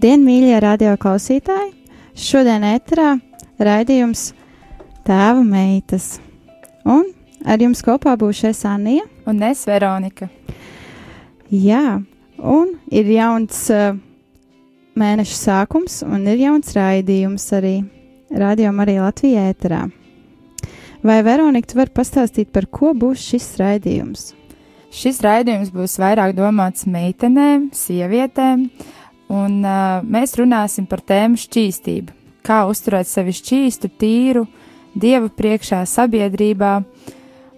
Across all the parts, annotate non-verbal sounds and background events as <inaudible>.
Labdien, mīļie radio klausītāji! Šodien ēterā raidījums Tēva meitas. Un ar jums kopā būšu es Anija. Un es Veronika. Jā, un ir jauns uh, mēneša sākums, un ir jauns raidījums arī Radio Marija Latvijā ēterā. Vai Veronika, tu vari pastāstīt, par ko būs šis raidījums? Šis raidījums būs vairāk domāts meitenēm, sievietēm, un uh, mēs runāsim par tēmu šķīstību. Kā uzturēt sevi šķīstu, tīru, dievu priekšā, sabiedrībā.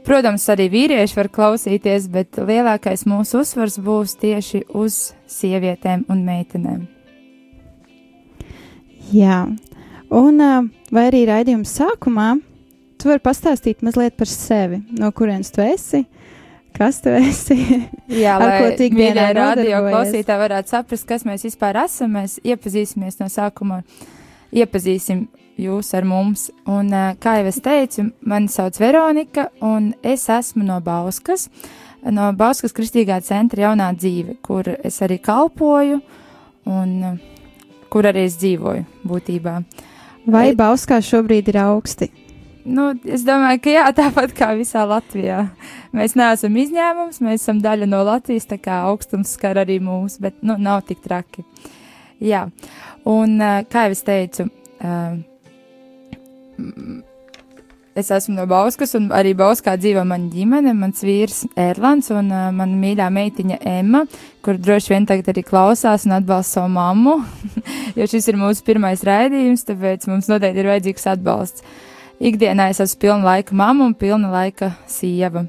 Protams, arī vīrieši var klausīties, bet lielākais mūsu uzsvars būs tieši uz sievietēm un meitenēm. Jā, un uh, vai arī raidījuma sākumā tu vari pastāstīt mazliet par sevi, no kurienes tu esi, kas tu esi. Jā, ar ko tik dienā radio klausītāji varētu saprast, kas mēs vispār esam. Mēs iepazīsimies no sākuma, iepazīsim jūs ar mums. Un, ā, kā jau es teicu, mani sauc Veronika, un es esmu no Bauskas, no Bauskas Kristīgā centra jaunā dzīve, kur es arī kalpoju un ā, kur arī es dzīvoju būtībā. Vai Vai- Bauskā šobrīd ir augsti? Nu, es domāju, ka jā, <laughs> tāpat kā visā Latvijā. Mēs neesam izņēmums, mēs esam daļa no Latvijas, tā kā augstums skar arī mūs, bet nu, nav tik traki. Jā, un kā jau es teicu, es esmu no Bauskas, un arī Bauskā dzīvo mana ģimene, mans vīrs Erlands un mana mīļā meitiņa Emma, kur droši vien tagad arī klausās un atbalsta savu mammu, <laughs> jo šis ir mūsu pirmais raidījums, tāpēc mums noteikti ir vajadzīgs atbalsts. Ikdienā es esmu pilna laika mamma un pilna laika sieva.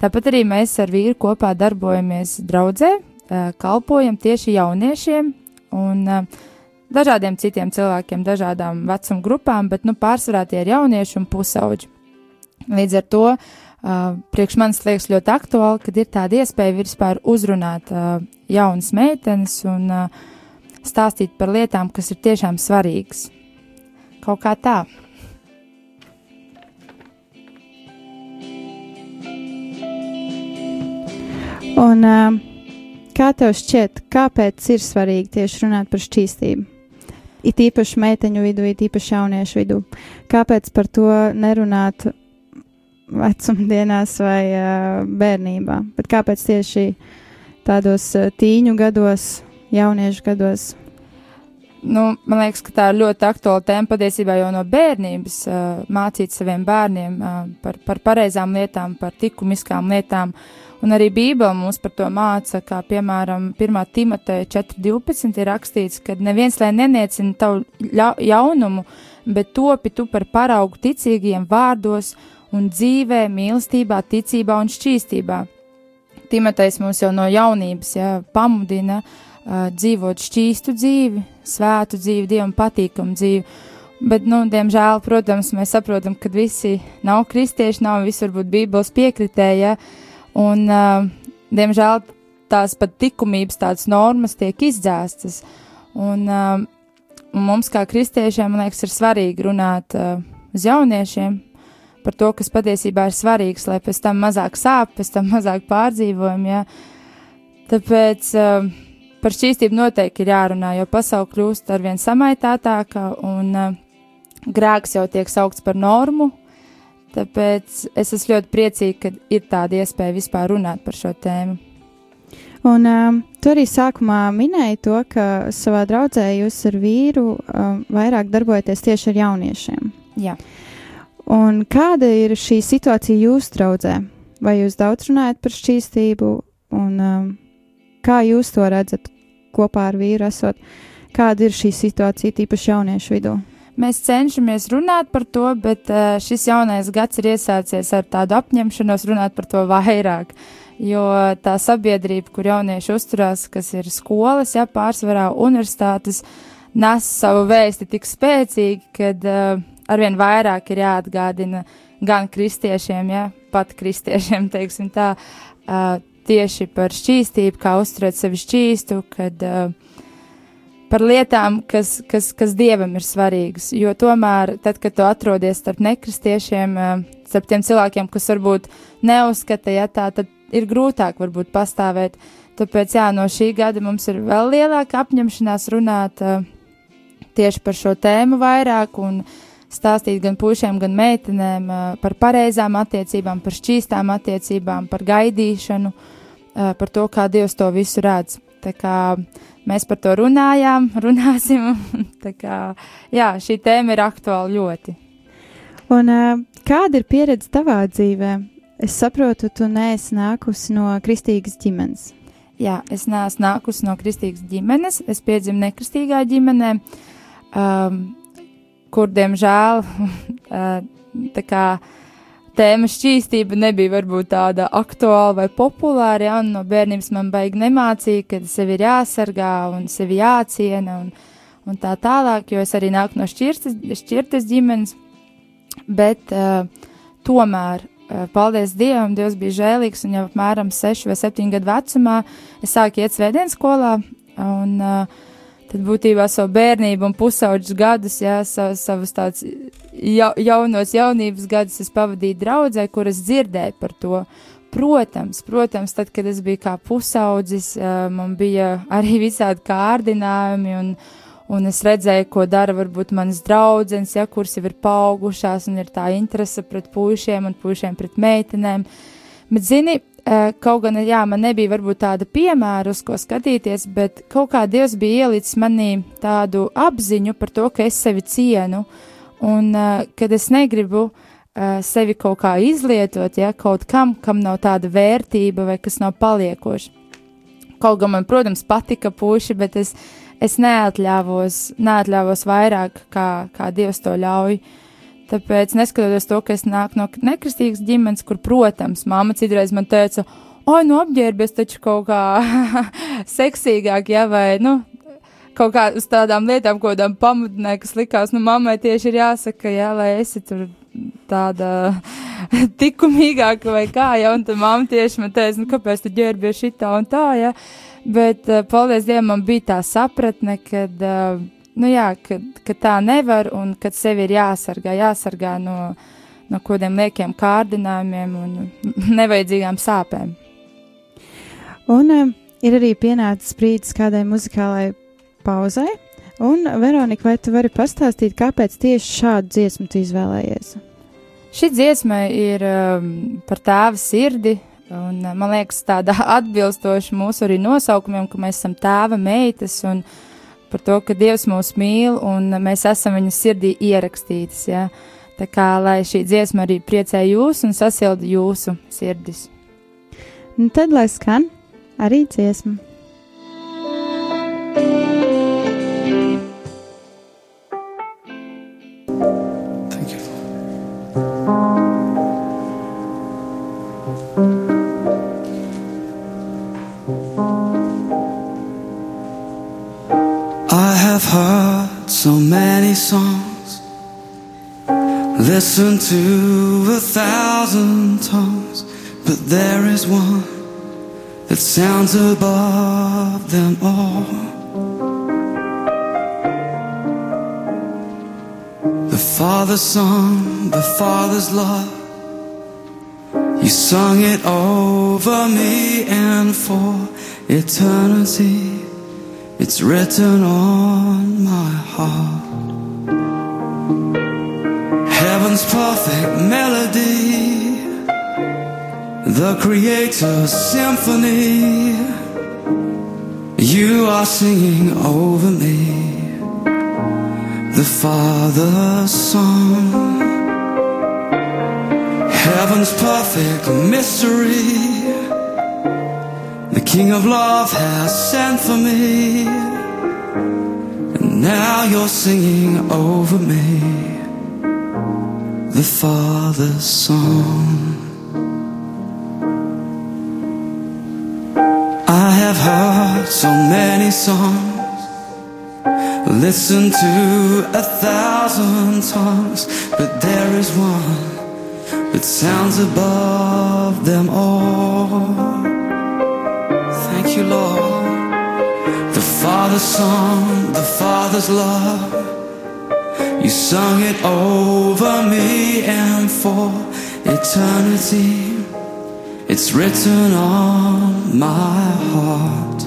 Tāpat arī mēs ar vīru kopā darbojamies draudzē, kalpojam tieši jauniešiem un dažādiem citiem cilvēkiem, dažādām vecuma grupām, bet nu, pārsvarā tie ir jaunieši un pusauģi. Līdz ar to priekš manis liekas ļoti aktuāli, kad ir tāda iespēja vispār uzrunāt jaunas meitenes un stāstīt par lietām, kas ir tiešām svarīgas. Kaut kā tā. Un uh, kā tev šķiet, kāpēc ir svarīgi tieši runāt par šķīstību? It īpaši meiteņu vidū, it īpaši jauniešu vidū. Kāpēc par to nerunāt vecumdienās vai uh, bērnībā? Bet kāpēc tieši tādos uh, tīņu gados, jauniešu gados? Nu, man liekas, ka tā ir ļoti aktuāla tēma patiesībā jau no bērnības uh, mācīt saviem bērniem uh, par, par pareizām lietām, par likumiskām lietām. Un arī Bībele mums par to māca, kā piemēram 1. Timoteja 4.12 ir rakstīts, ka neviens lai neniecina tavu jaunumu, bet topi tu par paraugu ticīgiem vārdos un dzīvē, mīlestībā, ticībā un šķīstībā. Timotejs mums jau no jaunības ja, pamudina uh, dzīvot šķīstu dzīvi, svētu dzīvi, dievam patīkamu dzīvi. Bet, nu, diemžēl, protams, mēs saprotam, ka visi nav kristieši, nav visi varbūt Bībeles piekritēji, ja, un, uh, diemžēl, tās pat likumības, tādas normas tiek izdzēstas. Un, uh, mums, kā kristiešiem, man liekas, ir svarīgi runāt uh, uz jauniešiem par to, kas patiesībā ir svarīgs, lai pēc tam mazāk sāp, pēc tam mazāk pārdzīvojam. Ja. Tāpēc uh, par šķīstību noteikti ir jārunā, jo pasaule kļūst ar vien samaitātāka un uh, grēks jau tiek saukts par normu. Tāpēc es esmu ļoti priecīga, ka ir tāda iespēja vispār runāt par šo tēmu. Un um, tu arī sākumā minēji to, ka savā draudzē jūs ar vīru um, vairāk darbojaties tieši ar jauniešiem. Jā. Un kāda ir šī situācija jūsu draudzē? vai jūs daudz runājat par šķīstību, un um, kā jūs to redzat kopā ar vīru esot? Kāda ir šī situācija tīpaši jauniešu vidū? Mēs cenšamies runāt par to, bet uh, šis jaunais gads ir iesācies ar tādu apņemšanos runāt par to vairāk. Jo tā sabiedrība, kur jaunieši uzturās, kas ir skolas, ja pārsvarā universitātes, nes savu vēsti tik spēcīgi, ka uh, arvien vairāk ir jāatgādina gan kristiešiem, ja pat kristiešiem, <laughs> teiksim tā, uh, tieši par šķīstību, kā uzturēt sevi šķīstu, kad uh, par lietām, kas, kas, kas dievam ir svarīgas. Jo tomēr, tad, kad tu atrodies starp nekristiešiem, eh, starp tiem cilvēkiem, kas varbūt neuzskata, ja tā, tad ir grūtāk varbūt pastāvēt. Tāpēc, jā, no šī gada mums ir vēl lielāka apņemšanās runāt uh, tieši par šo tēmu vairāk un stāstīt gan puišiem, gan meitenēm uh, par pareizām attiecībām, par šķīstām attiecībām, par gaidīšanu, par to, kā Dievs to visu redz. Tā kā mēs par to runājām, <laughs> runāsim. Kā, jā, šī tēma ir aktuāla ļoti. Un kāda ir pieredze tavā dzīvē? Es saprotu, tu neesi nākusi no kristīgas ģimenes. Jā, es neesmu nākusi no kristīgas ģimenes. Es piedzimu nekristīgā ģimenē, um, kur, diemžēl, <laughs> tā kā tēma šķīstība nebija varbūt tāda aktuāla vai populāra, ja, un no bērnības man baigi nemācīja, ka sevi ir jāsargā un sevi jāciena un, un tā tālāk, jo es arī nāku no šķirtas, šķirtas ģimenes, bet uh, tomēr, uh, paldies Dievam, Dievs bija žēlīgs, un jau apmēram 6 vai 7 gadu vecumā es sāku iet svētdienas skolā, un uh, tad būtībā savu bērnību un pusauģus gadus, jā, savus, savus tādus ja, jaunos jaunības gadus es pavadīju draudzē, kur es dzirdēju par to. Protams, protams, tad, kad es biju kā pusaudzis, man bija arī <laughs> visādi kārdinājumi, un, un es redzēju, ko dara varbūt manas draudzenes, ja, kuras jau ir paaugušās, un ir tā interese pret puišiem un puišiem pret meitenēm. Bet, zini, kaut gan, jā, man nebija varbūt tāda piemēra, uz ko skatīties, bet kaut kā Dievs bija ielicis manī tādu apziņu par to, ka es sevi cienu, uh, Un uh, kad es negribu uh, sevi kaut kā izlietot, ja kaut kam, kam nav tāda vērtība vai kas nav paliekoši. Kaut gan man, protams, patika puši, bet es, es neatļāvos, neatļāvos vairāk, kā, kā Dievs to ļauj. Tāpēc, neskatoties to, ka es nāku no nekristīgas ģimenes, kur, protams, māma citreiz man teica, oi, nu apģērbies taču kaut kā <laughs> seksīgāk, ja, vai, nu, kaut kā uz tādām lietām, ko tādām pamudināja, kas likās, nu, mammai tieši ir jāsaka, jā, lai esi tur tāda <laughs> likumīgāka vai kā, ja, un tad mamma tieši man teica, nu, kāpēc tu ģērbies šitā un tā, ja, bet, uh, paldies Dievam, man bija tā sapratne, kad, uh, nu, jā, kad, kad tā nevar un kad sevi ir jāsargā, jāsargā no, no kodiem liekiem kārdinājumiem un <laughs> nevajadzīgām sāpēm. Un uh, ir arī pienācis brīdis kādai muzikālai pauzai. Un, Veronika, vai tu vari pastāstīt, kāpēc tieši šādu dziesmu tu izvēlējies? Šī dziesma ir um, par tēva sirdi, un man liekas, tāda <laughs> atbilstoša mūsu arī nosaukumiem, ka mēs esam tēva meitas, un par to, ka Dievs mūs mīl, un mēs esam viņa sirdī ierakstītas. Ja? Tā kā lai šī dziesma arī priecē jūs un sasilda jūsu sirdis. Un tad lai skan arī dziesma. To a thousand tongues, but there is one that sounds above them all. The Father's song, the Father's love. You sung it over me and for eternity. It's written on my heart. Heaven's perfect melody, the Creator's symphony. You are singing over me, the Father's song. Heaven's perfect mystery. The King of Love has sent for me. And now you're singing over me. The Father's song. I have heard so many songs. listened to a thousand tongues, but there is one that sounds above them all. Thank you, Lord. The Father's song, the Father's love. You sung it over me and for eternity. It's written on my heart.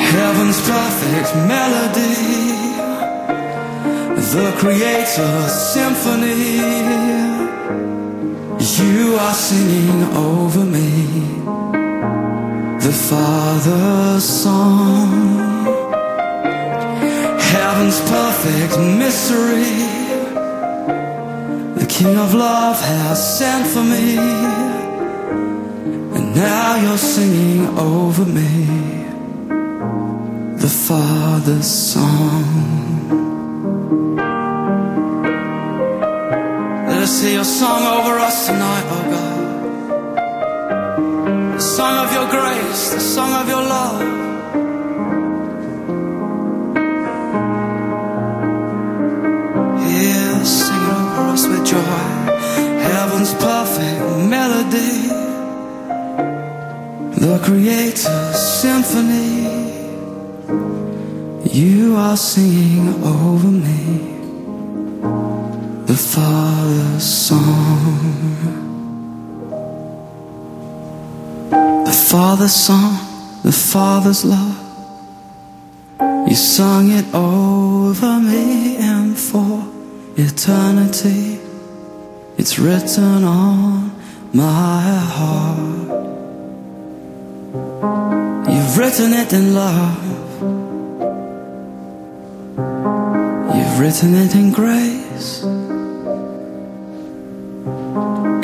Heaven's perfect melody, the Creator's symphony. You are singing over me, the Father's song. Heaven's perfect mystery, the King of Love has sent for me, and now you're singing over me the Father's song. Let us hear your song over us tonight, oh God. The song of your grace, the song of your love. Heaven's perfect melody, the Creator's symphony. You are singing over me the Father's song. The Father's song, the Father's love. You sung it over me and for eternity. It's written on my heart. You've written it in love. You've written it in grace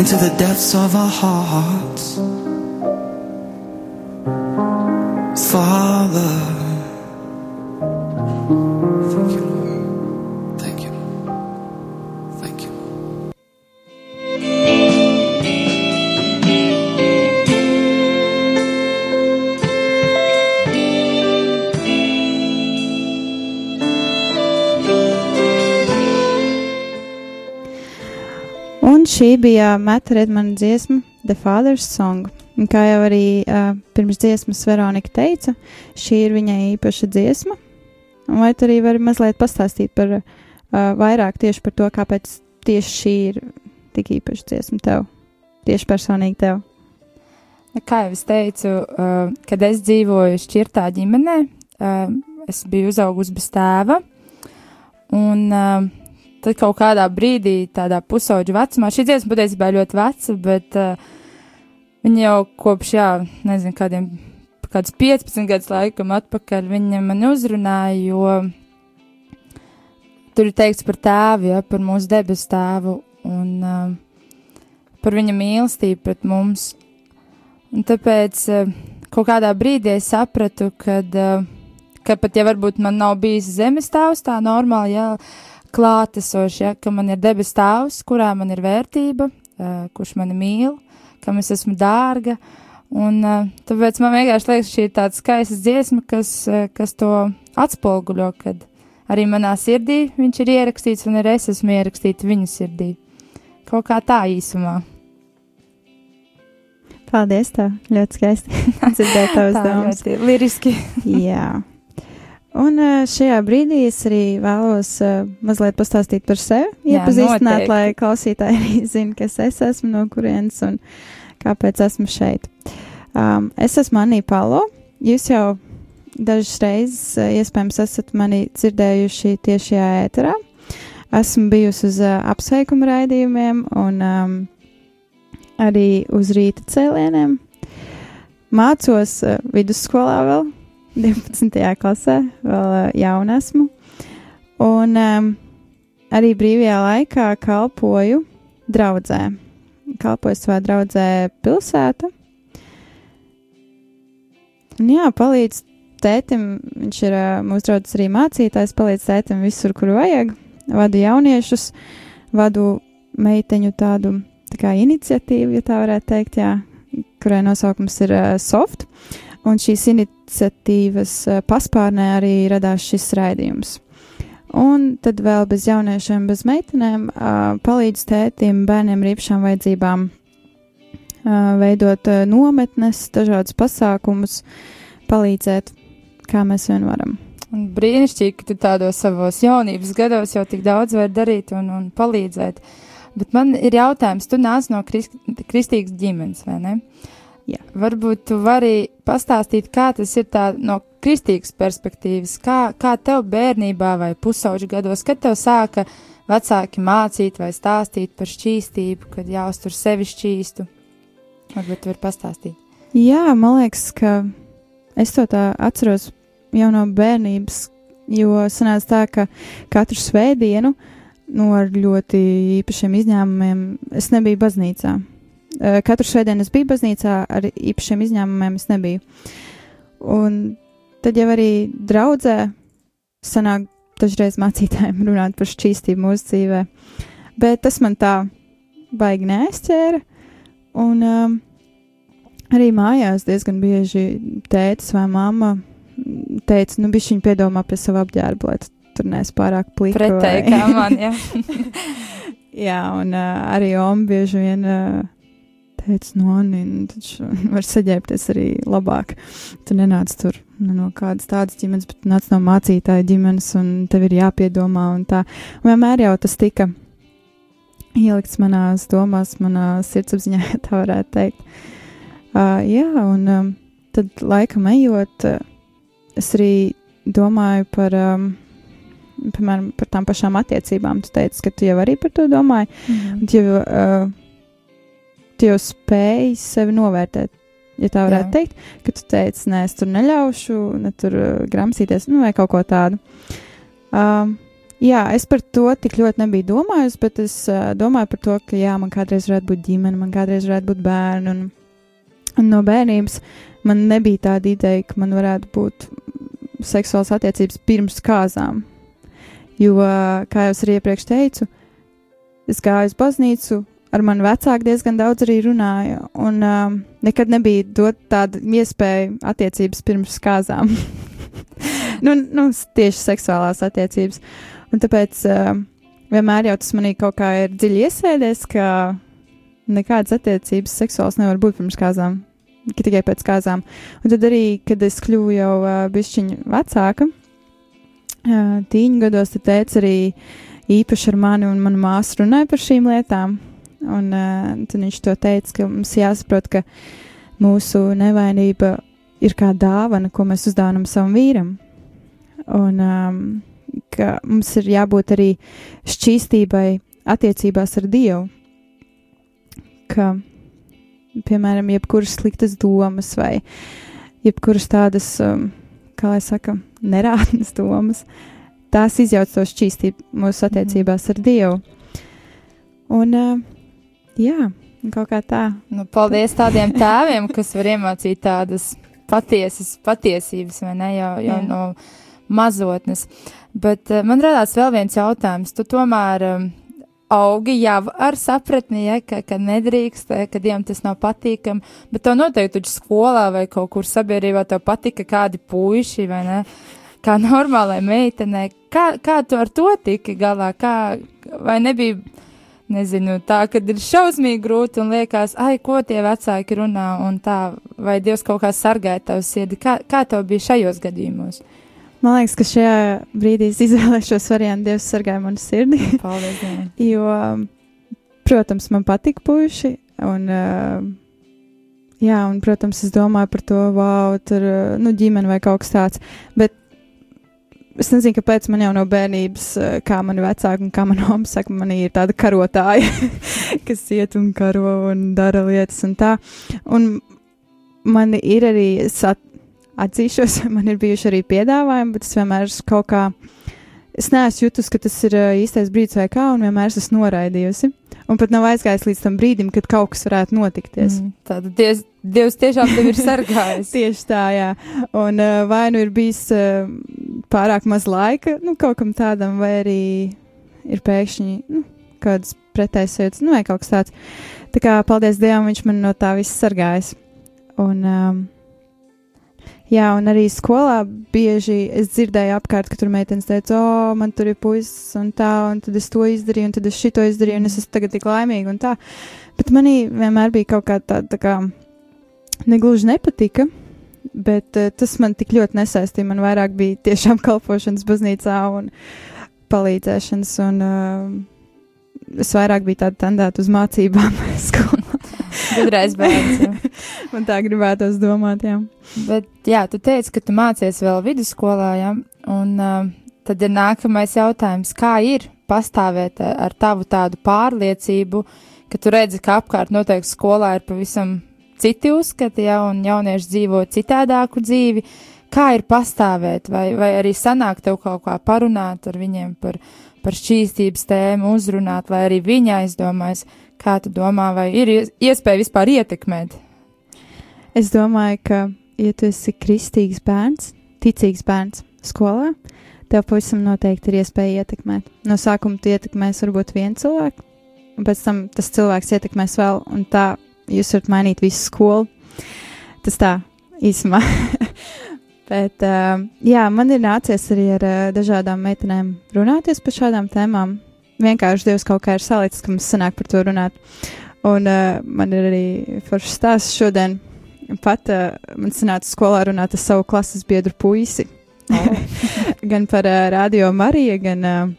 into the depths of our hearts. Father, šī bija Mata Redmana dziesma The Father's Song. Un kā jau arī uh, pirms dziesmas Veronika teica, šī ir viņai īpaša dziesma. Un vai tu arī vari mazliet pastāstīt par uh, vairāk tieši par to, kāpēc tieši šī ir tik īpaša dziesma tev, tieši personīgi tev? Kā jau es teicu, uh, kad es dzīvoju šķirtā ģimenē, uh, es biju uzaugusi bez tēva. Un uh, tad kaut kādā brīdī, tādā pusauģa vecumā, šī dziesma patiesībā ļoti veca, bet uh, viņa jau kopš, jā, nezinu, kādiem, kādus 15 gadus laikam atpakaļ viņa man uzrunāja, jo tur ir teikts par tēvu, ja, par mūsu debesu tēvu un uh, par viņa mīlestību pret mums. Un tāpēc uh, kaut kādā brīdī es sapratu, kad, uh, ka pat ja varbūt man nav bijis zemes tēvs tā normāli, ja, klātesoši, ja, ka man ir debes tēvs, kurā man ir vērtība, kurš mani mīl, kam es esmu dārga. Un tāpēc man vienkārši liekas, šī ir tāda skaista dziesma, kas, kas to atspoguļo, kad arī manā sirdī viņš ir ierakstīts, un arī es esmu ierakstīta viņa sirdī. Kaut kā tā īsumā. Paldies, tev! Ļoti skaisti <laughs> dzirdēt domas. ļoti liriski. Jā. Un ā, šajā brīdī es arī vēlos uh, mazliet pastāstīt par sevi, Jā, iepazīstināt, noteikti. lai klausītāji <laughs> arī zinātu, kas es esmu, no kurienes un kāpēc esmu šeit. Um, es esmu Anija Palo. Jūs jau dažas reizes, ā, iespējams, esat mani dzirdējuši tieši šajā ēterā. Esmu bijusi uz uh, apsveikuma raidījumiem un um, arī uz rīta cēlieniem. Mācos uh, vidusskolā vēl, 12. klasē, vēl uh, jauna esmu. Un um, arī brīvajā laikā kalpoju draudzē. Kalpoju savā draudzē pilsēta. Un jā, palīdz tētim, viņš ir mūsu draugs arī mācītājs, palīdz tētim visur, kur vajag. Vadu jauniešus, vadu meiteņu tādu tā kā iniciatīvu, ja tā varētu teikt, jā, kurai nosaukums ir uh, Soft. Un šīs iniciatīvas uh, paspārnē arī radās šis raidījums. Un tad vēl bez jauniešiem, bez meitenēm uh, palīdz tētim, bērniem ar īpašām vajadzībām uh, veidot uh, nometnes, dažādus pasākumus, palīdzēt, kā mēs vien varam. Un brīnišķīgi, ka tu tādos savos jaunības gados jau tik daudz vari darīt un, un palīdzēt. Bet man ir jautājums, tu nāc no krist, kristīgas ģimenes, vai ne? Jā. Varbūt tu vari pastāstīt, kā tas ir tā no kristīgas perspektīvas, kā, kā tev bērnībā vai pusauģu gados, kad tev sāka vecāki mācīt vai stāstīt par šķīstību, kad jāuztur sevi šķīstu? Varbūt tu vari pastāstīt. Jā, man liekas, ka es to tā atceros jau no bērnības, jo sanāca tā, ka katru svētdienu, nu, ar ļoti īpašiem izņēmumiem, es nebiju baznīcā. Katru svētdienu es biju baznīcā, ar īpašiem izņēmumiem es nebiju. Un Tad jau arī draudzē sanāk dažreiz mācītājiem <laughs> runāt par šķīstību mūsu dzīvē. Bet tas man tā baigi neaizķēra. Un um, arī mājās diezgan bieži tētis vai mamma teica, nu, bišķiņ piedomā pie sava apģērba, lai tur neesi pārāk plika. Pretēji kā man, jā. <laughs> jā, un uh, arī Oma bieži vien uh, teica, no Anna, taču var saģērbties arī labāk. Tu nenāc tur nu, no kādas tādas ģimenes, bet nāc no mācītāja ģimenes, un tev ir jāpiedomā, un tā. Un vienmēr jau tas tika ielikts manās domās, manā sirdsapziņā, <laughs> ja tā varētu teikt. Uh, jā, un um, tad laikam ejot, uh, es arī domāju par. Um, piemēram, par tām pašām attiecībām. Tu teici, ka tu jau arī par to domāji. Mm -hmm. Un, jau, uh, tu jau spēji sevi novērtēt. Ja tā varētu Jā. teikt, ka tu teici, nē, es tur neļaušu, ne tur uh, gramsīties, nu, vai kaut ko tādu. Um, jā, es par to tik ļoti nebiju domājusi, bet es uh, domāju par to, ka jā, man kādreiz varētu būt ģimene, man kādreiz varētu būt bērni. Un, un no bērnības man nebija tāda ideja, ka man varētu būt seksuāls attiecības pirms kāzām. Jo, kā jau es arī iepriekš teicu, es gāju uz baznīcu, ar mani vecāki diezgan daudz arī runāja, un um, nekad nebija dot tādu iespēju attiecības pirms kāzām. <laughs> nu, nu, tieši seksuālās attiecības. Un tāpēc uh, vienmēr jau tas manī kaut kā ir dziļi iesēdies, ka nekādas attiecības seksuāls nevar būt pirms kāzām, tikai pēc kāzām. Un tad arī, kad es kļuvu jau uh, bišķiņu vecāka, uh, tīņu gados, tad teica arī īpaši ar mani un manu māsu runāja par šīm lietām. Un uh, viņš to teica, ka mums jāsaprot, ka mūsu nevainība ir kā dāvana, ko mēs uzdāvinam savam vīram. Un um, ka mums ir jābūt arī šķīstībai attiecībās ar Dievu. Ka, piemēram, jebkuras sliktas domas vai jebkuras tādas, um, kā lai saka, nerātnes domas, tās izjauc to šķīstību mūsu attiecībās ar Dievu. Un uh, Jā, kaut kā tā. Nu, paldies tādiem tēviem, kas var iemācīt tādas patiesas patiesības, vai ne, jau, jau Jā. no mazotnes. Bet uh, man radās vēl viens jautājums. Tu tomēr um, augi jau ar sapratni, ja, ka, ka nedrīkst, ka Dievam tas nav patīkami, bet to noteikti taču skolā vai kaut kur sabiedrībā tev patika kādi puiši, vai ne? Kā normālai meitenei. Kā, kā tu ar to tiki galā? Kā, vai nebija nezinu, tā, kad ir šausmīgi grūti un liekas, ai, ko tie vecāki runā un tā, vai Dievs kaut kā sargāja tavu sirdi. Kā, kā tev bija šajos gadījumos? Man liekas, ka šajā brīdī es izvēlēšos variantu, Dievs sargāja manu sirdi. Paldies, <laughs> jo, protams, man patīk puiši, un, jā, un, protams, es domāju par to, wow, tur, nu, ģimene vai kaut kas tāds, bet es nezinu, kāpēc man jau no bērnības, eh, kā mani vecāki un kā manā mamma saka, man ir tāda karotāja, <laughs> kas iet un karo un dara lietas un tā. Un man ir arī, es at, atzīšos, <laughs> man ir bijuši arī piedāvājumi, bet es vienmēr kaut kā, es neesmu jutus, ka tas ir eh, īstais brīdis vai kā, un vienmēr esmu noraidījusi. Un pat nav aizgājis līdz tam brīdim, kad kaut kas varētu notikties. Mm, Tad dievs, dievs tiešām tevi ir <laughs> sargājis. Tieši tā, jā. Un uh, vai nu ir bijis uh, pārāk maz laika, nu, kaut kam tādam, vai arī ir pēkšņi nu, kādas pretējas sajūtas, nu, vai kaut kas tāds. Tā kā paldies Dievam, viņš man no tā viss sargājas. Un, um, jā, un arī skolā bieži es dzirdēju apkārt, ka tur meitenes teica, o, man tur ir puisis un tā, un tad es to izdarīju, un tad es šito izdarīju, un es esmu tagad tik laimīga un tā. Bet manī vienmēr bija kaut kā tāda, tā kā negluži nepatika, bet uh, tas man tik ļoti nesaistīja. Man vairāk bija tiešām <laughs> kalpošanas baznīcā un palīdzēšanas, un uh, es vairāk biju tāda tendēta uz mācībām <laughs> skolā. Gudrais <laughs> bērns. Man tā gribētos domāt, jā. Bet, jā, tu teici, ka tu mācies vēl vidusskolā, jā, un uh, tad ir nākamais jautājums, kā ir pastāvēt ar tavu tādu pārliecību, ka tu redzi, ka apkārt noteikti skolā ir pavisam citi uzskati, jā, un jaunieši dzīvo citādāku dzīvi. Kā ir pastāvēt, vai, vai arī sanāk tev kaut kā parunāt ar viņiem par, par šķīstības tēmu, uzrunāt, lai arī viņi aizdomājas, kā tu domā, vai ir ies- iespēja vispār ietekmēt? Es domāju, ka, ja tu esi kristīgs bērns, ticīgs bērns skolā, tev pavisam noteikti ir iespēja ietekmēt. No sākuma tu ietekmēsi varbūt vienu cilvēku, un pēc tam tas cilvēks ietekmēs vēl, un tā jūs varat mainīt visu skolu. Tas tā īsumā. <laughs> Bet, uh, jā, man ir nācies arī ar uh, dažādām meitenēm runāties par šādām tēmām. Vienkārši Dievs kaut kā ir salicis, ka mums sanāk par to runāt. Un uh, man ir arī foršs stāsts šodien. Pat uh, man sanāca skolā runāt ar savu klases biedru puisi. <laughs> gan par uh, radio Mariju, gan uh,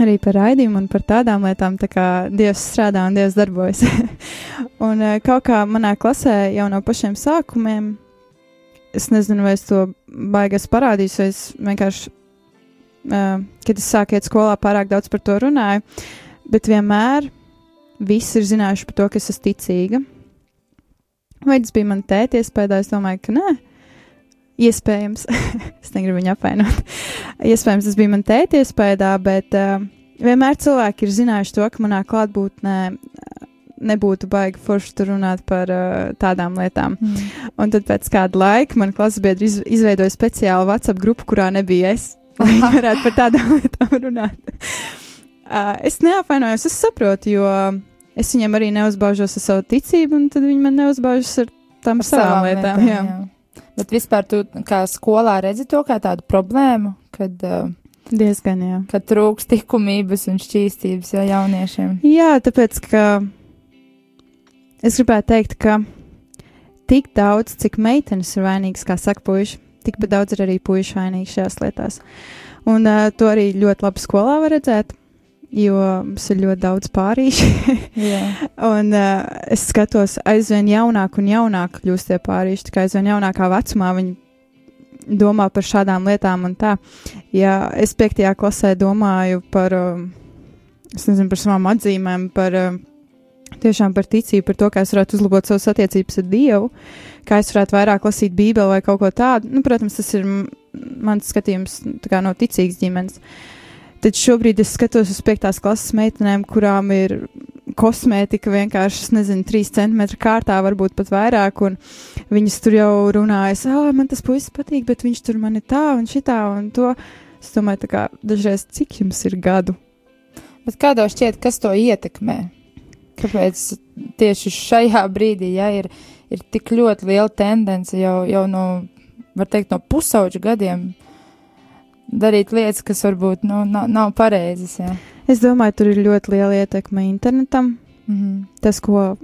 arī par raidījumu un par tādām lietām, tā kā Dievs strādā un Dievs darbojas. <laughs> un uh, kaut kā manā klasē jau no pašiem sākumiem, es nezinu, vai es to baigas parādīšu, vai es vienkārši, uh, kad es sāku iet skolā, pārāk daudz par to runāju, bet vienmēr visi ir zinājuši par to, ka es esmu ticīga. Vai tas bija man tēti iespējā, es domāju, ka nē. Iespējams, <laughs> es negribu viņu apvainot. Iespējams, tas bija man tēti iespējā, bet uh, vienmēr cilvēki ir zinājuši to, ka manā klātbūtnē uh, nebūtu baigi forši tur runāt par uh, tādām lietām. Mm. Un tad pēc kāda laika man klases biedri iz, izveidoja speciālu WhatsApp grupu, kurā nebija es. <laughs> Lai varētu par tādām <laughs> lietām runāt. uh, es neapvainojos, es saprotu, jo es viņiem arī neuzbaužos ar savu ticību, un tad viņi man neuzbaužas ar tām Par savām lietām. jā. jā. Bet vispār tu kā skolā redzi to kā tādu problēmu, kad, uh, Diezgan, jā. kad trūks likumības un šķīstības jau jauniešiem. Jā, tāpēc, ka es gribētu teikt, ka tik daudz, cik meitenes ir vainīgas, kā saka puiši, tikpat daudz ir arī puiši vainīgi šajās lietās. Un uh, to arī ļoti labi skolā var redzēt, jo mums ir ļoti daudz pārīši. <laughs> Un uh, es skatos, aizvien jaunāk un jaunāk kļūst tie pārīši, kā aizvien jaunākā vecumā viņi domā par šādām lietām un tā. Ja es piektajā klasē domāju par, um, es nezinu, par savām atzīmēm, par um, tiešām par ticību, par to, kā es varētu uzlabot savas attiecības ar Dievu, kā es varētu vairāk lasīt Bībeli vai kaut ko tādu. Nu, protams, tas ir mans skatījums no ticīgas ģimenes. Tad šobrīd es skatos uz piektās klases meitenēm, kurām ir kosmētika vienkārši, nezinu, 3 centimetru kārtā, varbūt pat vairāk, viņas tur jau runājas, ah, man tas puisis patīk, bet viņš tur man ir tā un šitā un to. Es domāju, kā dažreiz cik jums ir gadu? Bet kā tev šķiet, kas to ietekmē? Kāpēc tieši šajā brīdī ja, ir, ir tik ļoti liela tendence jau, jau no, var teikt, no pusauģu gadiem darīt lietas, kas varbūt nu, nav, nav pareizas? Ja. Es domāju, tur ir ļoti liela ietekme internetam. Mhm. Tas, ko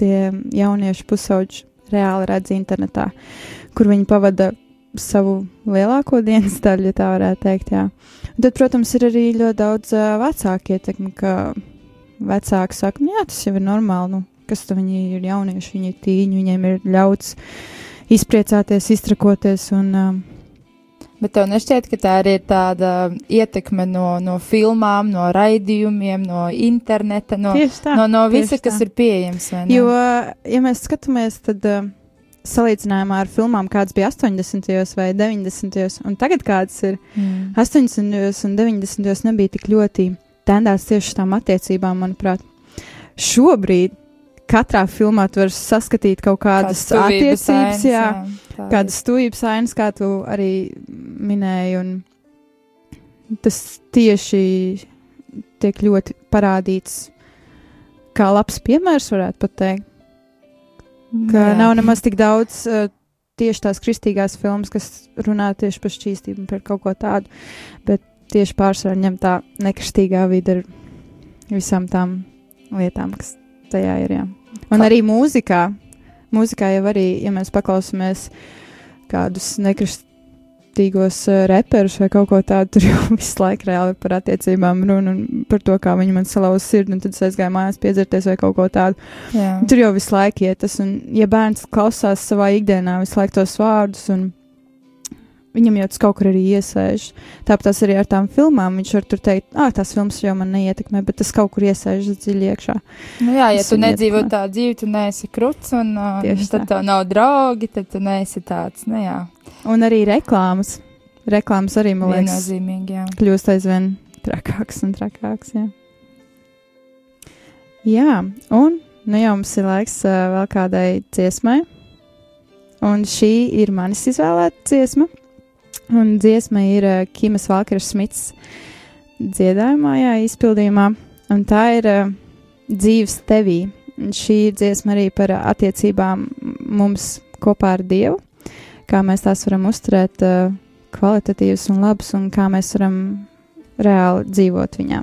tie jaunieši pusauģi reāli redz internetā, kur viņi pavada savu lielāko dienas daļu, ja tā varētu teikt. Jā. Un tad, protams, ir arī ļoti daudz uh, vecāku ietekmi, ka vecāki saka, nu, jā, tas jau ir normāli. Nu, kas tad viņi ir jaunieši, viņi ir tīņi, viņiem ir ļauts izpriecāties, iztrakoties. Un, uh, Bet tev nešķiet, ka tā arī ir tāda ietekme no, no filmām, no raidījumiem, no interneta, no, tā. no, no visa, kas tā. ir pieejams. Jo, ja mēs skatāmies, tad uh, salīdzinājumā ar filmām, kādas bija 80. vai 90. un tagad kādas ir Mm. 80. un 90. nebija tik ļoti tendēts tieši uz tām attiecībām, manuprāt. šobrīd katrā filmā tu vari saskatīt kaut kādas Kāds attiecības, ainas, jā, tā kādas tuvības ainas, kā tu arī minēji, un tas tieši tiek ļoti parādīts kā labs piemērs, varētu pat teikt, ka Jā. nav nemaz tik daudz uh, tieši tās kristīgās filmas, kas runā tieši par šķīstību un par kaut ko tādu, bet tieši pārsvarā ņem tā nekristīgā vide ar visām tām lietām, kas tajā ir. Jā. Un arī mūzikā. Mūzikā jau arī, ja mēs paklausāmies kādus nekristīgos uh, reperus vai kaut ko tādu, tur jau <laughs> visu laiku reāli par attiecībām runa un par to, kā viņi man salauza sirdi, un tad es aizgāju mājās piedzerties vai kaut ko tādu. Jā. Tur jau visu laiku iet tas, un ja bērns klausās savā ikdienā visu laiku tos vārdus, un viņam jau tas kaut kur arī iesēž. Tāpat tas arī ar tām filmām. Viņš var tur teikt, ah, tās filmas jau man neietekmē, bet tas kaut kur iesēžas dziļi iekšā. Nu, jā, ja tu ir nedzīvo tādu dzīvi, tu neesi kruts, un uh, tad tā. tev nav draugi, tad tu neesi tāds, nu jā, Un arī reklāmas. Reklāmas arī, man liekas, kļūst aizvien trakāks un trakāks. Jā, jā un nu jau mums ir laiks uh, vēl kādai dziesmai. Un šī ir manis izvēlēta dziesma. Un dziesma ir uh, Kimas Valkera Smits dziedājumā, jā, izpildījumā. Un tā ir uh, dzīves tevī. Šī ir dziesma arī par attiecībām mums kopā ar Dievu, kā mēs tās varam uzturēt uh, kvalitatīvas un labas, un kā mēs varam reāli dzīvot viņā.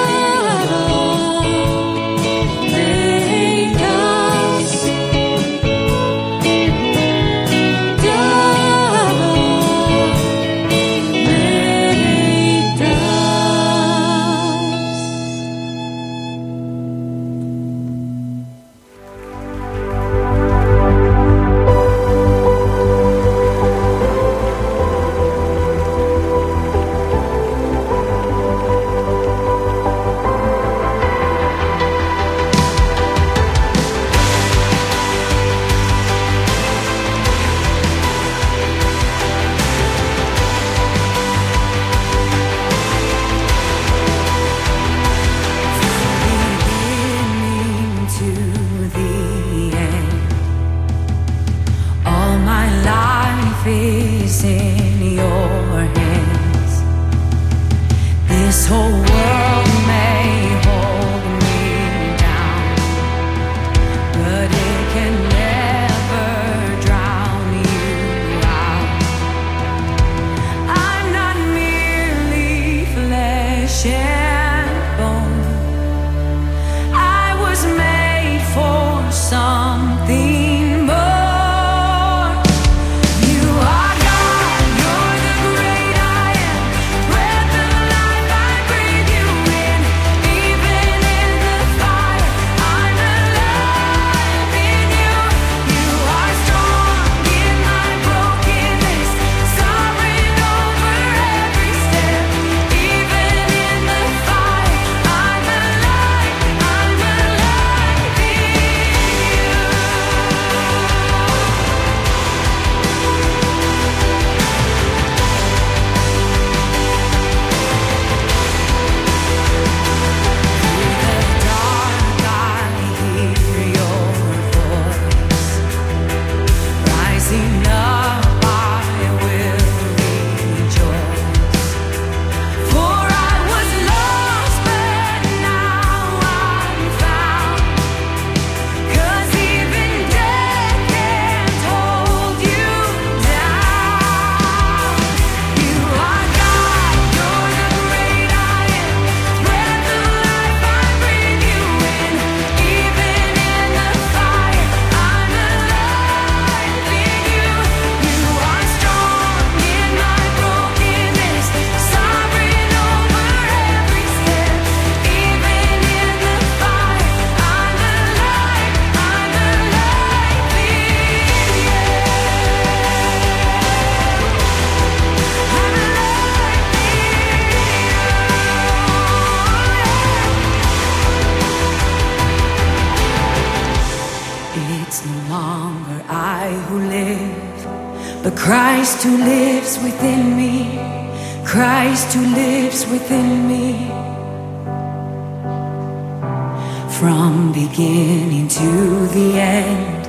From beginning to the end,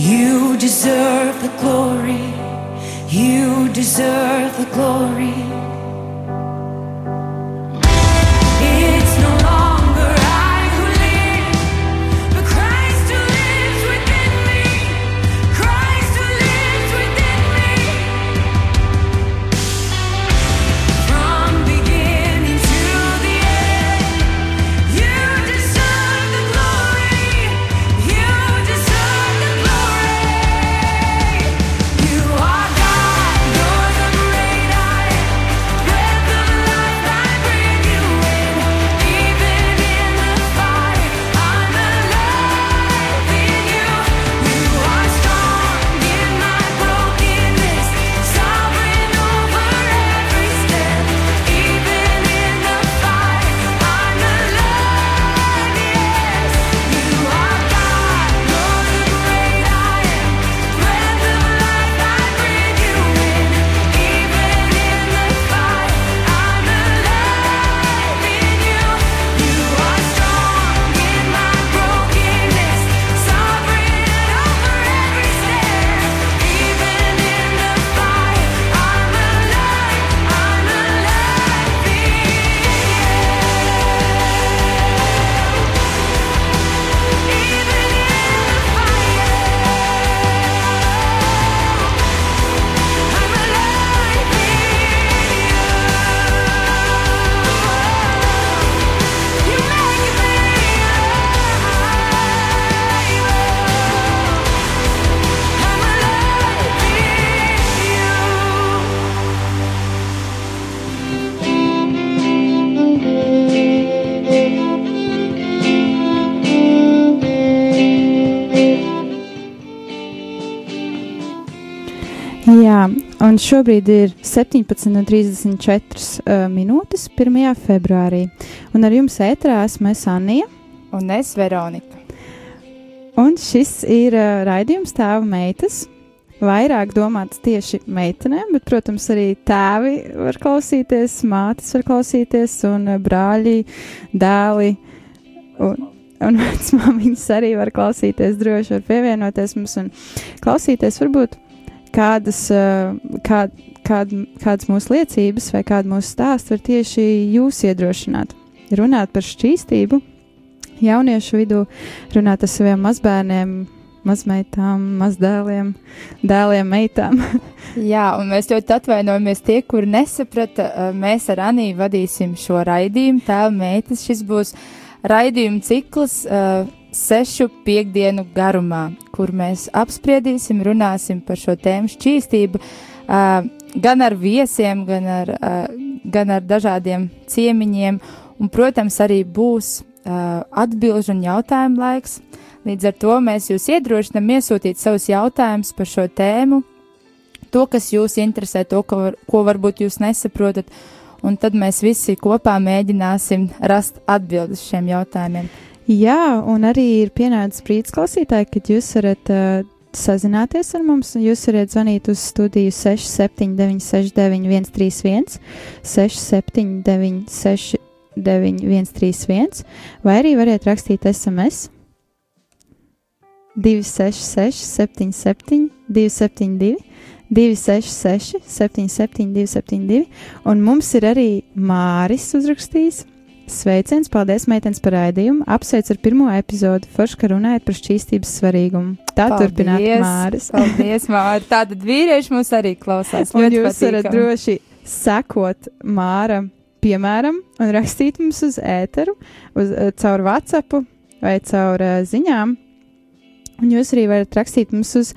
you deserve the glory, you deserve the glory. Un šobrīd ir 17,34 uh, minūtes 1. februārī. Un ar jums ētrā esmu es Anija. Un es, Veronika. Un šis ir uh, raidījums tēva meitas. Vairāk domāts tieši meitenēm, bet, protams, arī tēvi var klausīties, mātes var klausīties, un uh, brāļi, dēli un, un vecmāmiņas arī var klausīties. Droši var pievienoties mums un klausīties varbūt kādas, uh, kā, kād, kādas mūsu liecības vai kāda mūsu stāsts var tieši jūs iedrošināt. Runāt par šķīstību jauniešu vidū, runāt ar saviem mazbērniem, mazmeitām, mazdēliem, dēliem, meitām. <laughs> Jā, un mēs ļoti atvainojamies tie, kuri nesaprata. eh, Mēs ar Aniju vadīsim šo raidījumu. Tēva meitas, šis būs raidījuma cikls uh, sešu piekdienu garumā, kur mēs apspriedīsim, runāsim par šo tēmu šķīstību. Gan ar viesiem, gan ar, gan ar dažādiem ciemiņiem, un, protams, arī būs atbilžu un jautājumu laiks. Līdz ar to mēs jūs iedrošinām iesūtīt savus jautājumus par šo tēmu, to, kas jūs interesē, to, ko, var, ko varbūt jūs nesaprotat, un tad mēs visi kopā mēģināsim rast atbildes šiem jautājumiem. Jā, un arī ir pienācis brīdis klausītāji, kad jūs varat uh, sazināties ar mums. un Jūs varat zvanīt uz studiju 679, 691, 131, 679, 691, 131, vai arī varat rakstīt SMS 266, 77, 272, 266, 77, 272, un mums ir arī Māris uzrakstījis. Sveiciens, paldies, meitenes, par raidījumu. Apsveic ar pirmo epizodi, forši, ka runājat par šķīstības svarīgumu. Tā turpināt, Māris. Paldies, Māri. Tātad vīrieši mūs arī klausās. Un jūs varat patīkami. droši sekot Māra piemēram un rakstīt mums uz ēteru, uz, eh, caur WhatsApp vai caur uh, ziņām. Un jūs arī varat rakstīt mums uz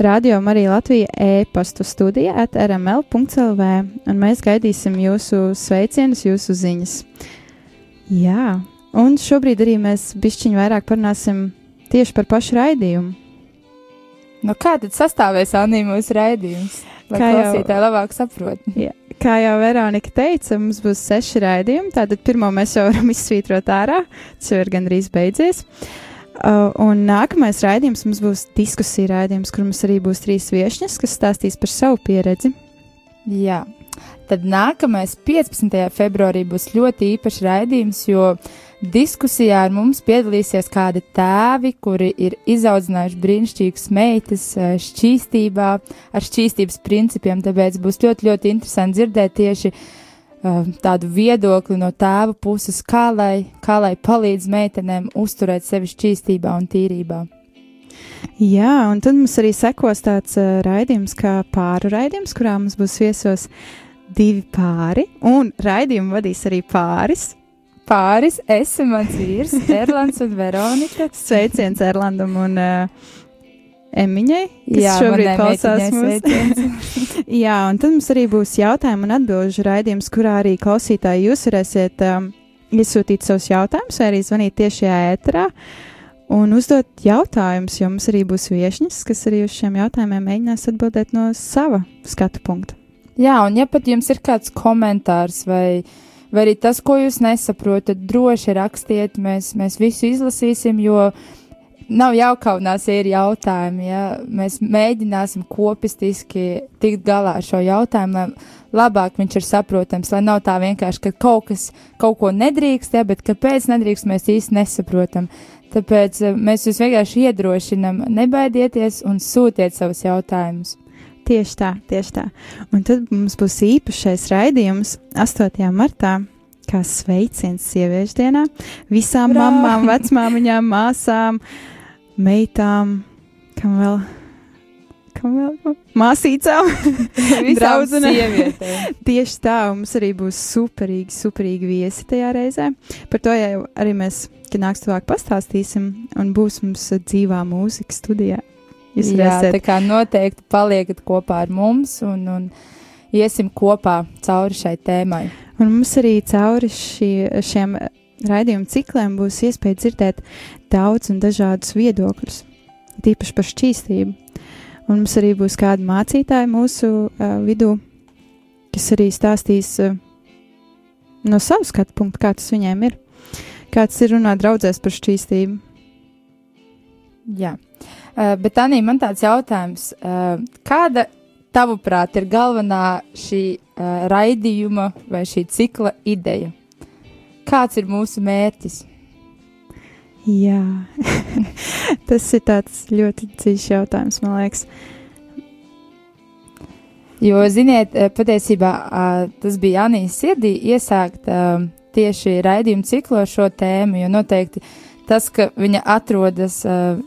Radio Marija Latvija e-pastu studija at rml.lv, un mēs gaidīsim jūsu sveicienus, jūsu ziņas. Jā, un šobrīd arī mēs bišķiņu vairāk parunāsim tieši par pašu raidījumu. Nu, kā tad sastāvēs Anī mūsu raidījums? Lai Kā klausītāji labāk saprot. Kā jau Veronika teica, mums būs seši raidījumi. Tātad pirmo mēs jau <laughs> varam izsvītrot ārā, tas jau ir gandrīz beidzies. Uh, un nākamais raidījums mums būs diskusija raidījums, kur mums arī būs trīs viesņas, kas stāstīs par savu pieredzi. Jā. Tad nākamais 15. februārī būs ļoti īpašs raidījums, jo diskusijā ar mums piedalīsies kādi tēvi, kuri ir izaudzinājuši brīnišķīgas meitas eh, šķīstībā, ar šķīstības principiem. Tāpēc būs ļoti, ļoti interesanti dzirdēt tieši uh, tādu viedokli no tēva puses, kā lai, kā lai palīdz meitenēm uzturēt sevi šķīstībā un tīrībā. Jā, un tad mums arī sekos tāds uh, raidījums, kā pāru raidījums, kurā mums būs viesos divi pāri, un raidījumu vadīs arī pāris. Pāris, es un mans vīrs, <laughs> Erlands un Veronika. Sveiciens Erlandam un uh, Emiņai, kas Jā, šobrīd klausās mūsu. <laughs> Jā, un tad mums arī būs jautājumu un atbilžu raidījums, kurā arī klausītāji jūs varēsiet um, iesūtīt savus jautājumus vai arī zvanīt tiešajā ēterā un uzdot jautājumus, jo mums arī būs viešņas, kas arī uz šiem jautājumiem mēģinās atbildēt no sava skatu punkta. Jā, un ja pat jums ir kāds komentārs vai, vai arī tas, ko jūs nesaprotat, droši rakstiet, mēs, mēs visu izlasīsim, jo nav jākaunās, ja ir jautājumi. Ja? Mēs mēģināsim kopistiski tikt galā ar šo jautājumu, lai labāk viņš ir saprotams, lai nav tā vienkārši, ka kaut kas, kaut ko nedrīkst, ja, bet kāpēc nedrīkst, mēs īsti nesaprotam. Tāpēc eh, mēs jūs vienkārši iedrošinam, nebaidieties un sūtiet savus jautājumus. Tieši tā, tieši tā. Un tad mums būs īpašais raidījums 8. martā. Kā sveiciens sieviešu dienā visām Urā! mamām, vecmāmiņām, māsām, meitām, kam vēl, māsīcām. Visām <laughs> Draudzenēm. sievietēm. <laughs> Tieši tā, mums arī būs superīgi, superīgi viesi tajā reizē. Par to jau arī mēs, kad nāks tuvāk, pastāstīsim, un būs mums dzīvā mūzika studijā. Jūs Jā, tā varēsiet, kā noteikti paliekat kopā ar mums un, un iesim kopā cauri šai tēmai. un mums arī cauri šī, šiem raidījumu cikliem būs iespēja dzirdēt daudz un dažādus viedokļus, tīpaši par šķīstību. Un mums arī būs kādi mācītāji mūsu uh, vidū, kas arī stāstīs uh, no savas skatu punkta, kā tas viņiem ir. Kāds ir runāt draudzēs par šķīstību? Jā, uh, bet Anī, man tāds jautājums, uh, kāda tavuprāt ir galvenā šī uh, raidījuma vai šī cikla ideja? Kāds ir mūsu mērķis? Jā, <laughs> tas ir tāds ļoti dziļš jautājums, man liekas. Jo, ziniet, eh, patiesībā tas bija Anīs sirdī iesākt tieši raidījumu ciklu ar šo tēmu, jo noteikti tas, ka viņa atrodas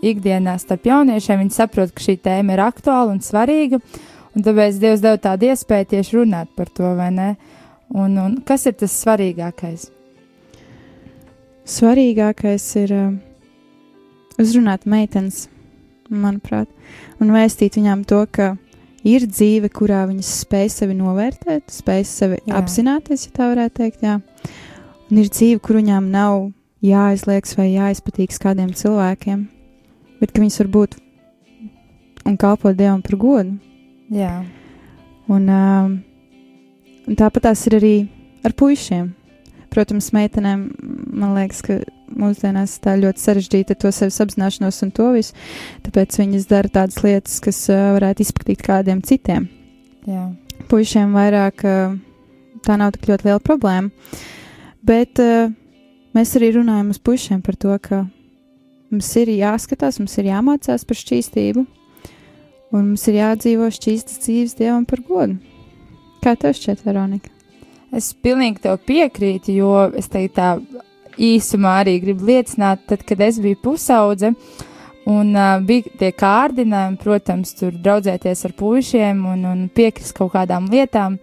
ikdienā starp jauniešiem, viņa saprot, ka šī tēma ir aktuāla un svarīga, un tāpēc Dievs deva tādu iespēju tieši runāt par to, vai ne? Un, un kas ir tas svarīgākais? Svarīgākais ir uh, uzrunāt meitenes, manuprāt, un vēstīt viņām to, ka ir dzīve, kurā viņas spēj sevi novērtēt, spēj sevi Jā. apzināties, ja tā varētu teikt. Jā. Un ir dzīve, kur viņām nav jāizliekas vai jāizpatīks kādiem cilvēkiem, bet ka viņas var būt un kalpot Dievam par godu. Jā, Un, um, un tāpat tās ir arī ar puišiem. Protams, meitenēm man liekas, ka mūsdienās tā ļoti sarežģīta ar to sevis apzināšanos un to visu. Tāpēc viņas dara tādas lietas, kas uh, varētu izpatikt kādiem citiem. jā. Puišiem vairāk uh, tā nav tik ļoti liela problēma. Bet uh, mēs arī runājam uz puišiem par to, ka mums ir jāskatās, mums ir jāmācās par šķīstību, un mums ir jādzīvo šķīstas dzīves dievam par godu. Kā tev šķiet, Veronika? Es pilnīgi tev piekrītu, jo es teiktu tā īsumā arī gribu liecināt, tad, kad es biju pusaudze un uh, bija tie kārdinājumi, protams, tur draudzēties ar puišiem un, un piekrist kaut kādām lietām.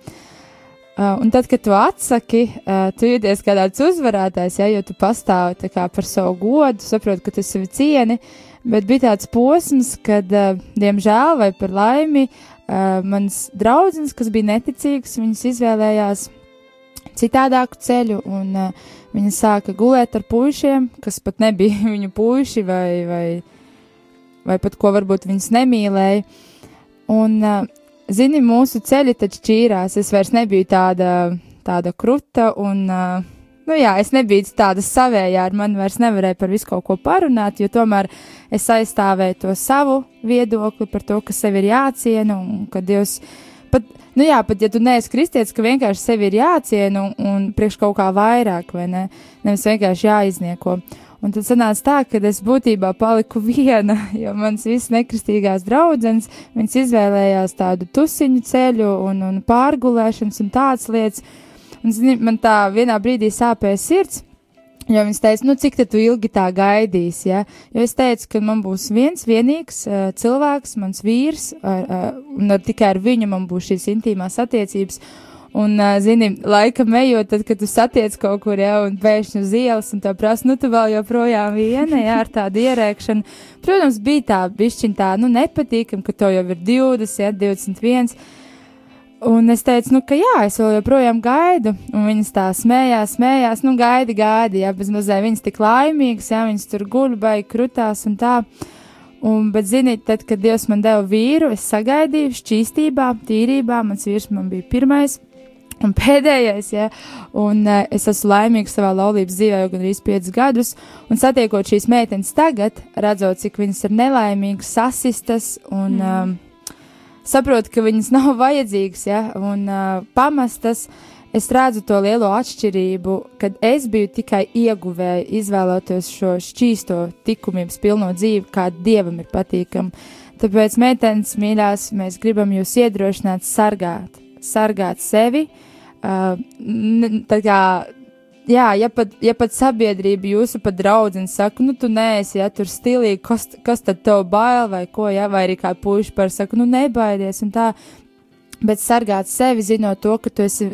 Uh, un tad, kad tu atsaki, uh, tu jūties kā tāds uzvarētājs, ja, jo tu pastāvi par savu godu, saproti, ka tu sevi cieni, bet bija tāds posms, kad, uh, diemžēl vai par laimi, uh, mans draudzens, kas bija neticīgs, viņas izvēlējās citādāku ceļu, un uh, viņa sāka gulēt ar puišiem, kas pat nebija <laughs> viņu puiši, vai, vai, vai pat ko varbūt viņas nemīlēja. Un, uh, zini, mūsu ceļi taču šķīrās. Es vairs nebiju tāda, tāda kruta un uh, nu jā, es nebiju tāda savējā, ar mani vairs nevarēja par visu kaut ko parunāt, jo tomēr es aizstāvēju to savu viedokli par to, ka sev ir jāciena un ka Dievs. Pat, nu jā, pat ja tu neesi kristietis, ka vienkārši sevi ir jāciena un, un priekš kaut kā vairāk, vai ne? Nevis vienkārši jāiznieko. Un tad sanāca tā, ka es būtībā paliku viena, <laughs> jo mans viss nekristīgās draudzenes, viņas izvēlējās tādu tusiņu ceļu un, un pārgulēšanas un tādas lietas. Un zini, man tā vienā brīdī sāpēja sirds, jo viņas teica, nu cik tu ilgi tā gaidīsi, ja? Jo es teicu, ka man būs viens vienīgs uh, cilvēks, mans vīrs, ar, uh, un ar, tikai ar viņu man būs šīs intīmās attiecības. Un, uh, zini, laika ejot, tad, kad tu satiec kaut kur jau un pēkšņi uz ielas, un tā prasa, nu, tu vēl joprojām viena, jā, ar tādu ierēkšanu. Protams, bija tā, bišķiņ tā, nu, nepatīkam, ka to jau ir 20, jā, 21. Un es teicu, nu, ka jā, es vēl joprojām gaidu, un viņas tā smējās, smējās, nu, gaidi, gaidi, jā, bez mazliet viņas tik laimīgas, jā, viņas tur guļ, baigi krutās un tā. Un, bet, ziniet, tad, kad Dievs man deva vīru, es sagaidīju šķīstībā, tīrībā, mans vīrs man bija pirmais. Un <laughs> pēdējais, ja, un uh, es esmu laimīgs savā laulības dzīvē jau gandrīz 5 gadus, un satiekot šīs meitenes tagad, redzot, cik viņas ir nelaimīgas, sasistas un mm. um, saprotu, ka viņas <laughs> nav vajadzīgas, ja, un uh, pamestas, es redzu to lielo atšķirību, kad es biju tikai ieguvēja izvēloties šo šķīsto likumības pilno dzīvi, kāda dievam ir patīkama. Tāpēc, meitenes, mīļās, mēs gribam jūs iedrošināt, sargāt, sargāt sevi. Uh, tā kā Jā, ja pat, ja pat sabiedrība jūsu pat draudzene saka, nu, tu neesi, ja tur stilīgi, kas, kas tad tev bail vai ko, ja, vai arī kā puiši par saka, nu, nebaidies un tā, bet sargāt sevi, zinot to, ka tu esi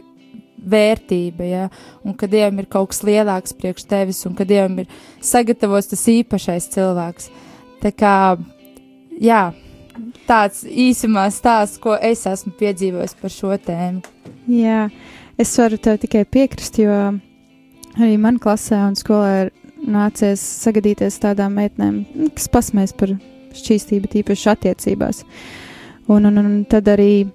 vērtība, ja, un ka Dievam ir kaut kas lielāks priekš tevis, un ka Dievam ir sagatavots tas īpašais cilvēks. Tā kā, jā, tāds īsumā stāsts, ko es esmu piedzīvojis par šo tēmu. Jā, es varu tev tikai piekrist, jo arī man klasē un skolā ir nācies sagadīties tādām meitenēm, nu, kas pasmēs par šķīstību, tīpaši attiecībās. Un, un, un tad arī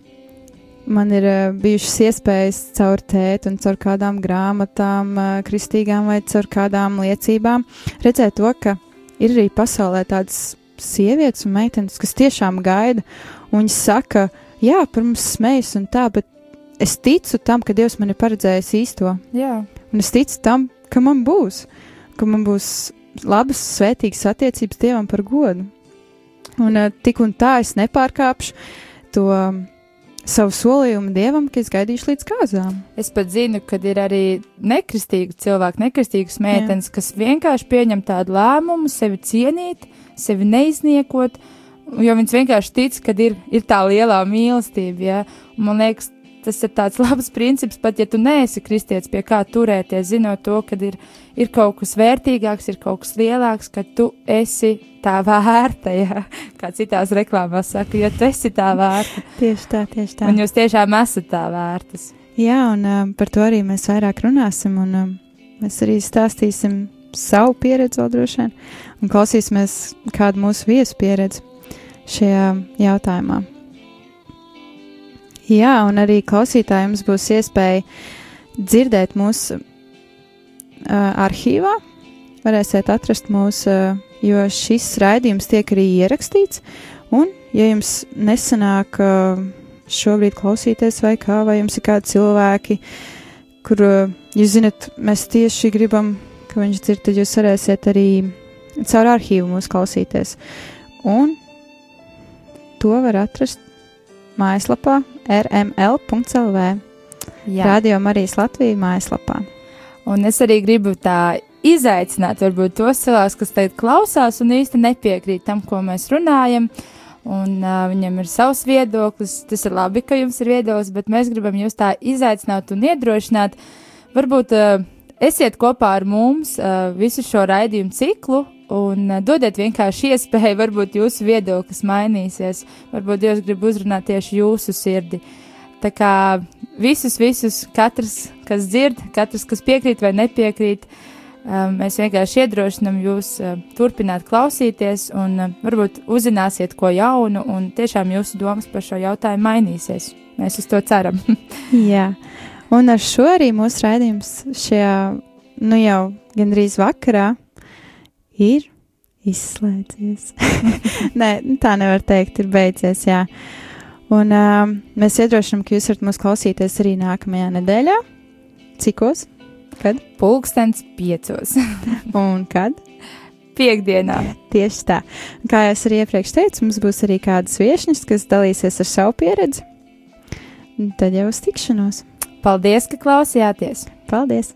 man ir uh, bijušas iespējas caur tēti un caur kādām grāmatām, uh, kristīgām vai caur kādām liecībām redzēt to, ka ir arī pasaulē tādas sievietes un meitenes, kas tiešām gaida, un viņas saka, jā, par mums smējas un tā, bet es ticu tam, ka Dievs man ir paredzējis īsto. Jā, Un es ticu tam, ka man būs, ka man būs labas, svētīgas attiecības Dievam par godu. Un uh, tik un tā es nepārkāpšu to um, savu solījumu Dievam, ka es gaidīšu līdz kāzām. Es pat zinu, ka ir arī nekristīgi cilvēki, nekristīgas meitenes, Jā. kas vienkārši pieņem tādu lēmumu, sevi cienīt, sevi neizniekot, jo viņas vienkārši tic, ka ir, ir tā lielā mīlestība. Ja? Man liekas, tas ir tāds <laughs> labs princips, pat ja tu neesi kristietis, pie kā turēties, zinot to, ka ir, ir kaut kas vērtīgāks, ir kaut kas lielāks, ka tu esi tā vērta, ja? <laughs> kā citās reklāmās saka, ja tu esi tā vērta, <laughs> Tieši tā, tieši tā. un jūs tiešām esat tā vērtas. Jā, un um, par to arī mēs vairāk runāsim, un um, mēs arī stāstīsim savu pieredzi vēl droši vien, un klausīsimies kādu mūsu viesu pieredzi šajā jautājumā. Jā, un arī klausītājiem būs iespēja dzirdēt mūsu uh, arhīvā. Varēsiet atrast mūsu, uh, jo šis raidījums tiek arī ierakstīts. Un, ja jums nesanāk uh, šobrīd klausīties, vai kā, vai jums ir kādi cilvēki, kur uh, jūs zinat, mēs tieši gribam, ka viņš dzird, tad jūs varēsiet arī caur arhīvu mūs klausīties. Un to var atrast mājaslapā rml.lv. Radio Marijas Latvijas mājaslapā. Un es arī gribu tā izaicināt, varbūt tos cilvēkus, kas tagad klausās un īsti nepiekrīt tam, ko mēs runājam. Un uh, viņam ir savs viedoklis. Tas ir labi, ka jums ir viedoklis, bet mēs gribam jūs tā izaicināt un iedrošināt. Varbūt uh, esiet kopā ar mums uh, visu šo raidījumu ciklu un uh, dodiet vienkārši iespēju, varbūt jūsu viedoklis mainīsies. Varbūt Dievs grib uzrunāt tieši jūsu sirdi. Tā kā visus, visus, katrs, kas dzird, katrs, kas piekrīt vai nepiekrīt, um, mēs vienkārši iedrošinam jūs uh, turpināt klausīties un varbūt uzzināsiet ko jaunu un tiešām jūsu domas par šo jautājumu mainīsies. Mēs uz to ceram. <laughs> Jā, un ar šo arī mūsu raidījums šajā nu jau gandrīz vakarā ir izslēdzies. <laughs> Nē, nu tā nevar teikt, ir beidzies, jā. Un um, mēs iedrošinām, ka jūs varat mūs klausīties arī nākamajā nedēļā. Cikos? Kad? Pulkstens piecos. <laughs> Un kad? Piektdienā. Tieši tā. Kā jau es arī iepriekš teicu, mums būs arī kādas viesņas, kas dalīsies ar savu pieredzi. Tad jau uz tikšanos. Paldies, ka klausījāties! Paldies!